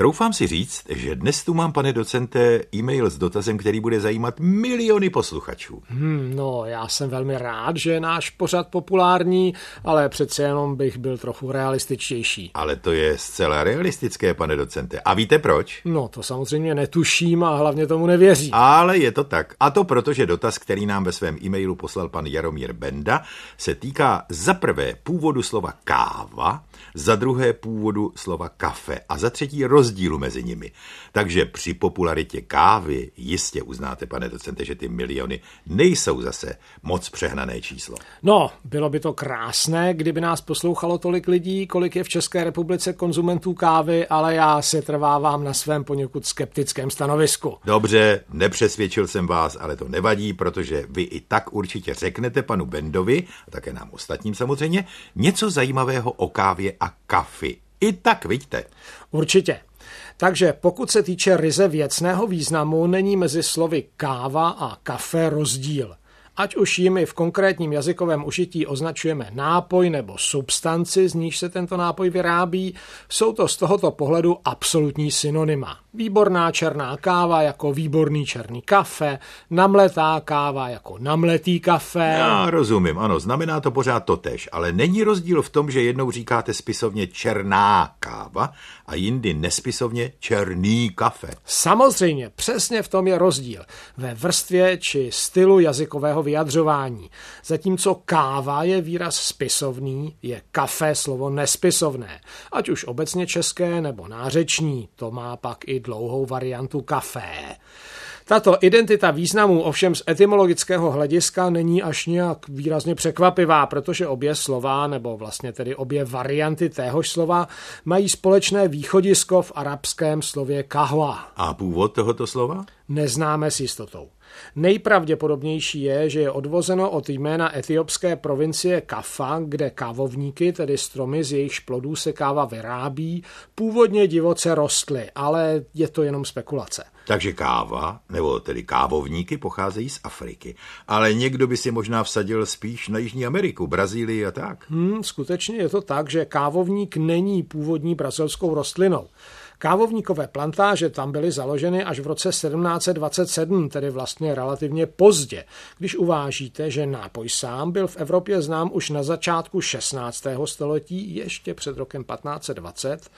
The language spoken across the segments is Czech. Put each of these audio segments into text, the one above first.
Troufám si říct, že dnes tu mám, pane docente, e-mail s dotazem, který bude zajímat miliony posluchačů. Hmm, no, já jsem velmi rád, že je náš pořad populární, ale přece jenom bych byl trochu realističtější. Ale to je zcela realistické, pane docente. A víte proč? No, to samozřejmě netuším a hlavně tomu nevěří. Ale je to tak. A to proto, že dotaz, který nám ve svém e-mailu poslal pan Jaromír Benda, se týká za prvé původu slova káva, za druhé původu slova kafe a za třetí rozdílu mezi nimi. Takže při popularitě kávy jistě uznáte, pane docente, že ty miliony nejsou zase moc přehnané číslo. No, bylo by to krásné, kdyby nás poslouchalo tolik lidí, kolik je v České republice konzumentů kávy, ale já se trvávám na svém poněkud skeptickém stanovisku. Dobře, nepřesvědčil jsem vás, ale to nevadí, protože vy i tak určitě řeknete panu Bendovi, a také nám ostatním samozřejmě, něco zajímavého o kávě a kafi. I tak vidíte. Určitě. Takže pokud se týče ryze věcného významu, není mezi slovy káva a kafe rozdíl. Ať už jimi v konkrétním jazykovém užití označujeme nápoj nebo substanci, z níž se tento nápoj vyrábí, jsou to z tohoto pohledu absolutní synonyma. Výborná černá káva jako výborný černý kafe, namletá káva jako namletý kafe. Já rozumím, ano, znamená to pořád totež, ale není rozdíl v tom, že jednou říkáte spisovně černá káva a jindy nespisovně černý kafe. Samozřejmě, přesně v tom je rozdíl. Ve vrstvě či stylu jazykového vyjadřování. Zatímco káva je výraz spisovný, je kafe slovo nespisovné. Ať už obecně české nebo nářeční, to má pak i dlouhou variantu kafé. Tato identita významů ovšem z etymologického hlediska není až nějak výrazně překvapivá, protože obě slova, nebo vlastně tedy obě varianty téhož slova, mají společné východisko v arabském slově kahwa. A původ tohoto slova? Neznáme s jistotou. Nejpravděpodobnější je, že je odvozeno od jména etiopské provincie Kafa, kde kávovníky, tedy stromy z jejichž plodů se káva vyrábí, původně divoce rostly, ale je to jenom spekulace. Takže káva, nebo tedy kávovníky, pocházejí z Afriky. Ale někdo by si možná vsadil spíš na Jižní Ameriku, Brazílii a tak. Hmm, skutečně je to tak, že kávovník není původní brazilskou rostlinou. Kávovníkové plantáže tam byly založeny až v roce 1727, tedy vlastně relativně pozdě, když uvážíte, že nápoj sám byl v Evropě znám už na začátku 16. století, ještě před rokem 1520,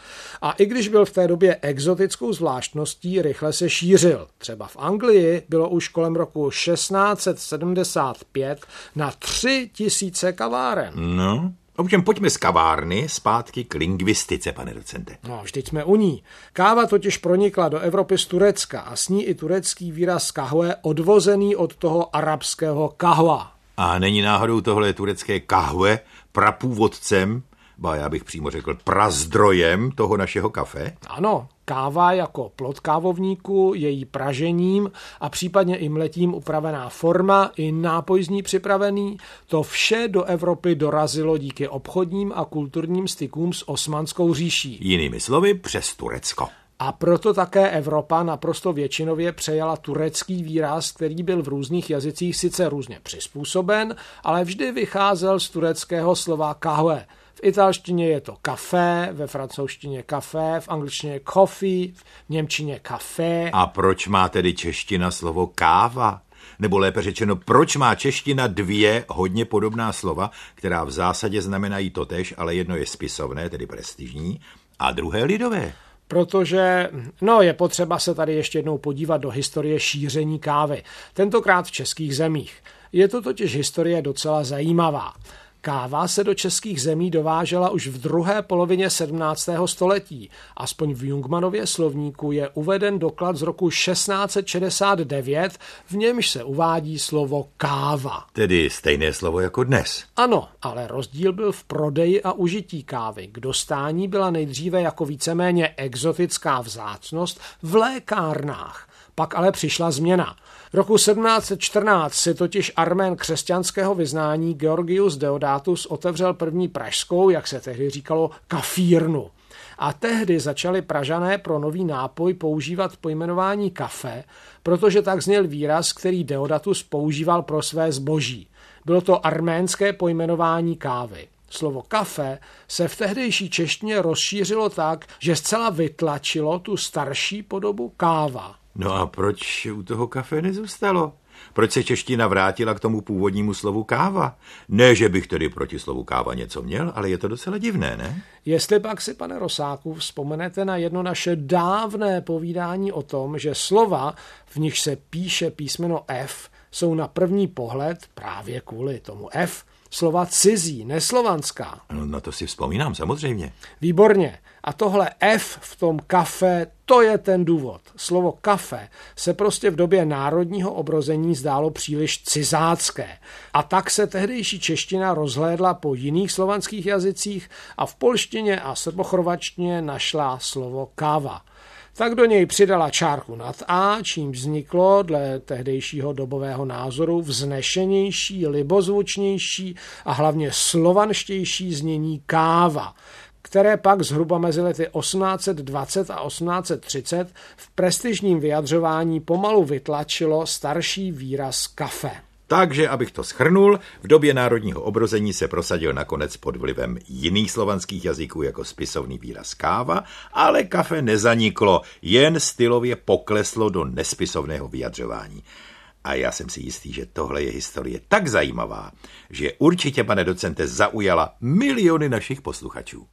a i když byl v té době exotickou zvláštností, rychle se šířil. Třeba v Anglii bylo už kolem roku 1675 na 3000 kaváren. No, Ovšem pojďme z kavárny zpátky k lingvistice, pane docente. No, vždyť jsme u ní. Káva totiž pronikla do Evropy z Turecka a s ní i turecký výraz kahve odvozený od toho arabského kahva. A není náhodou tohle turecké kahve prapůvodcem ba já bych přímo řekl prazdrojem toho našeho kafe? Ano, káva jako plod kávovníku, její pražením a případně i mletím upravená forma i nápoj z ní připravený, to vše do Evropy dorazilo díky obchodním a kulturním stykům s osmanskou říší. Jinými slovy přes Turecko. A proto také Evropa naprosto většinově přejala turecký výraz, který byl v různých jazycích sice různě přizpůsoben, ale vždy vycházel z tureckého slova kahve – italštině je to kafé, ve francouzštině kafé, v angličtině coffee, v němčině kafé. A proč má tedy čeština slovo káva? Nebo lépe řečeno, proč má čeština dvě hodně podobná slova, která v zásadě znamenají totež, ale jedno je spisovné, tedy prestižní, a druhé lidové? protože no, je potřeba se tady ještě jednou podívat do historie šíření kávy, tentokrát v českých zemích. Je to totiž historie docela zajímavá. Káva se do českých zemí dovážela už v druhé polovině 17. století. Aspoň v Jungmanově slovníku je uveden doklad z roku 1669, v němž se uvádí slovo káva. Tedy stejné slovo jako dnes. Ano, ale rozdíl byl v prodeji a užití kávy. K dostání byla nejdříve jako víceméně exotická vzácnost v lékárnách. Pak ale přišla změna. Roku 1714 si totiž armén křesťanského vyznání Georgius Deodatus otevřel první pražskou, jak se tehdy říkalo, kafírnu. A tehdy začali Pražané pro nový nápoj používat pojmenování kafe, protože tak zněl výraz, který Deodatus používal pro své zboží. Bylo to arménské pojmenování kávy. slovo kafe, se v tehdejší češtině rozšířilo tak, že zcela vytlačilo tu starší podobu káva. No a proč u toho kafe nezůstalo? Proč se čeština vrátila k tomu původnímu slovu káva? Ne, že bych tedy proti slovu káva něco měl, ale je to docela divné, ne? Jestli pak si, pane Rosáku, vzpomenete na jedno naše dávné povídání o tom, že slova, v nich se píše písmeno F, jsou na první pohled právě kvůli tomu F slova cizí, neslovanská. No, na to si vzpomínám, samozřejmě. Výborně. A tohle F v tom kafe, to je ten důvod. Slovo kafe se prostě v době národního obrození zdálo příliš cizácké. A tak se tehdejší čeština rozhlédla po jiných slovanských jazycích a v polštině a srbochorvačtině našla slovo káva tak do něj přidala čárku nad A, čím vzniklo dle tehdejšího dobového názoru vznešenější, libozvučnější a hlavně slovanštější znění káva, které pak zhruba mezi lety 1820 a 1830 v prestižním vyjadřování pomalu vytlačilo starší výraz kafe. Takže, abych to schrnul, v době národního obrození se prosadil nakonec pod vlivem jiných slovanských jazyků jako spisovný výraz káva, ale kafe nezaniklo, jen stylově pokleslo do nespisovného vyjadřování. A já jsem si jistý, že tohle je historie tak zajímavá, že určitě, pane docente, zaujala miliony našich posluchačů.